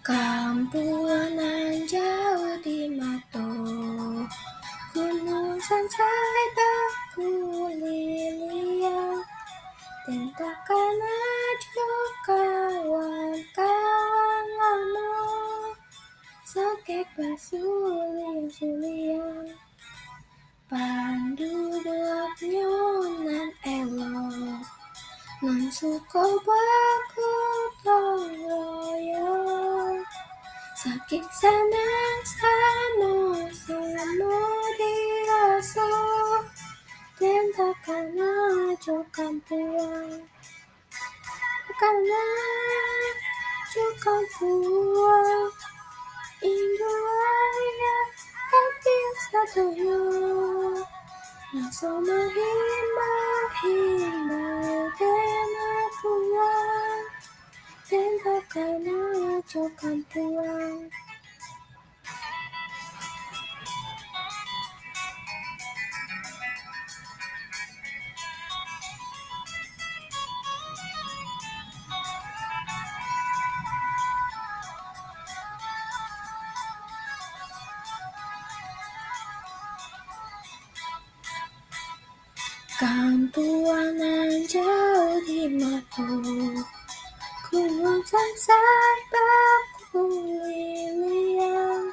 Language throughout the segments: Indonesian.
Kampungan jauh di mata Gunung sansai berkulilian Tentakan aja kawan-kawan lama Sakit basulian-sulian Panduduknya nan elok Nan suka bergotong royong Sakit sana sama-sama dirasa Tentakan aja kampuang Tentakan aja kampuang Indo ayah hati satunya Naso mahimba-himba Dena puang Tentakan aja kampuang Kampuang nan jauh di mata. Gunung sansai berkulilian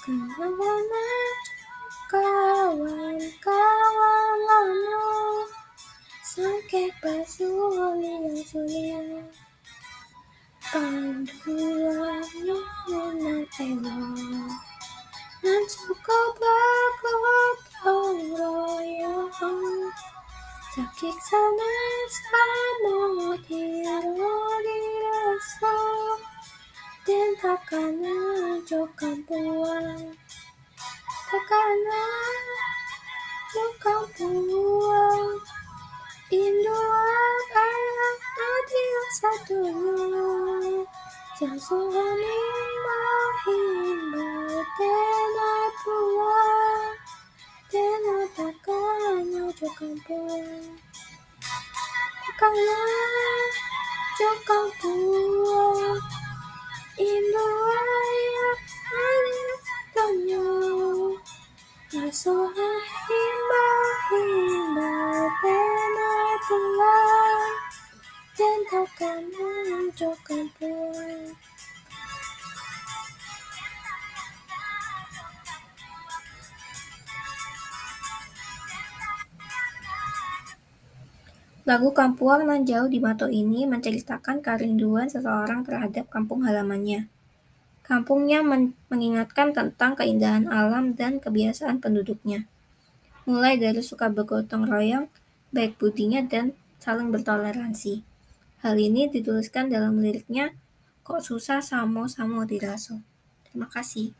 Kenangan aja kawan-kawan lama. Sakit basulian-sulian Panduannya Sakit sana sama dirasa Tentakan aja kampuang Tentakan aja kampuang Indo ayah hati satunya Jangan himba-himba Tena puang Tena takkan aja kampuang Takkan aja kampuang Indo ayah hati satunya Rasa himba-himba Tena puang Tentakan aja kampuang Lagu Kampuang nan jauh di mata ini menceritakan kerinduan seseorang terhadap kampung halamannya. Kampungnya men mengingatkan tentang keindahan alam dan kebiasaan penduduknya. Mulai dari suka bergotong royong, baik budinya dan saling bertoleransi. Hal ini dituliskan dalam liriknya Kok susah samo-samo diraso. Terima kasih.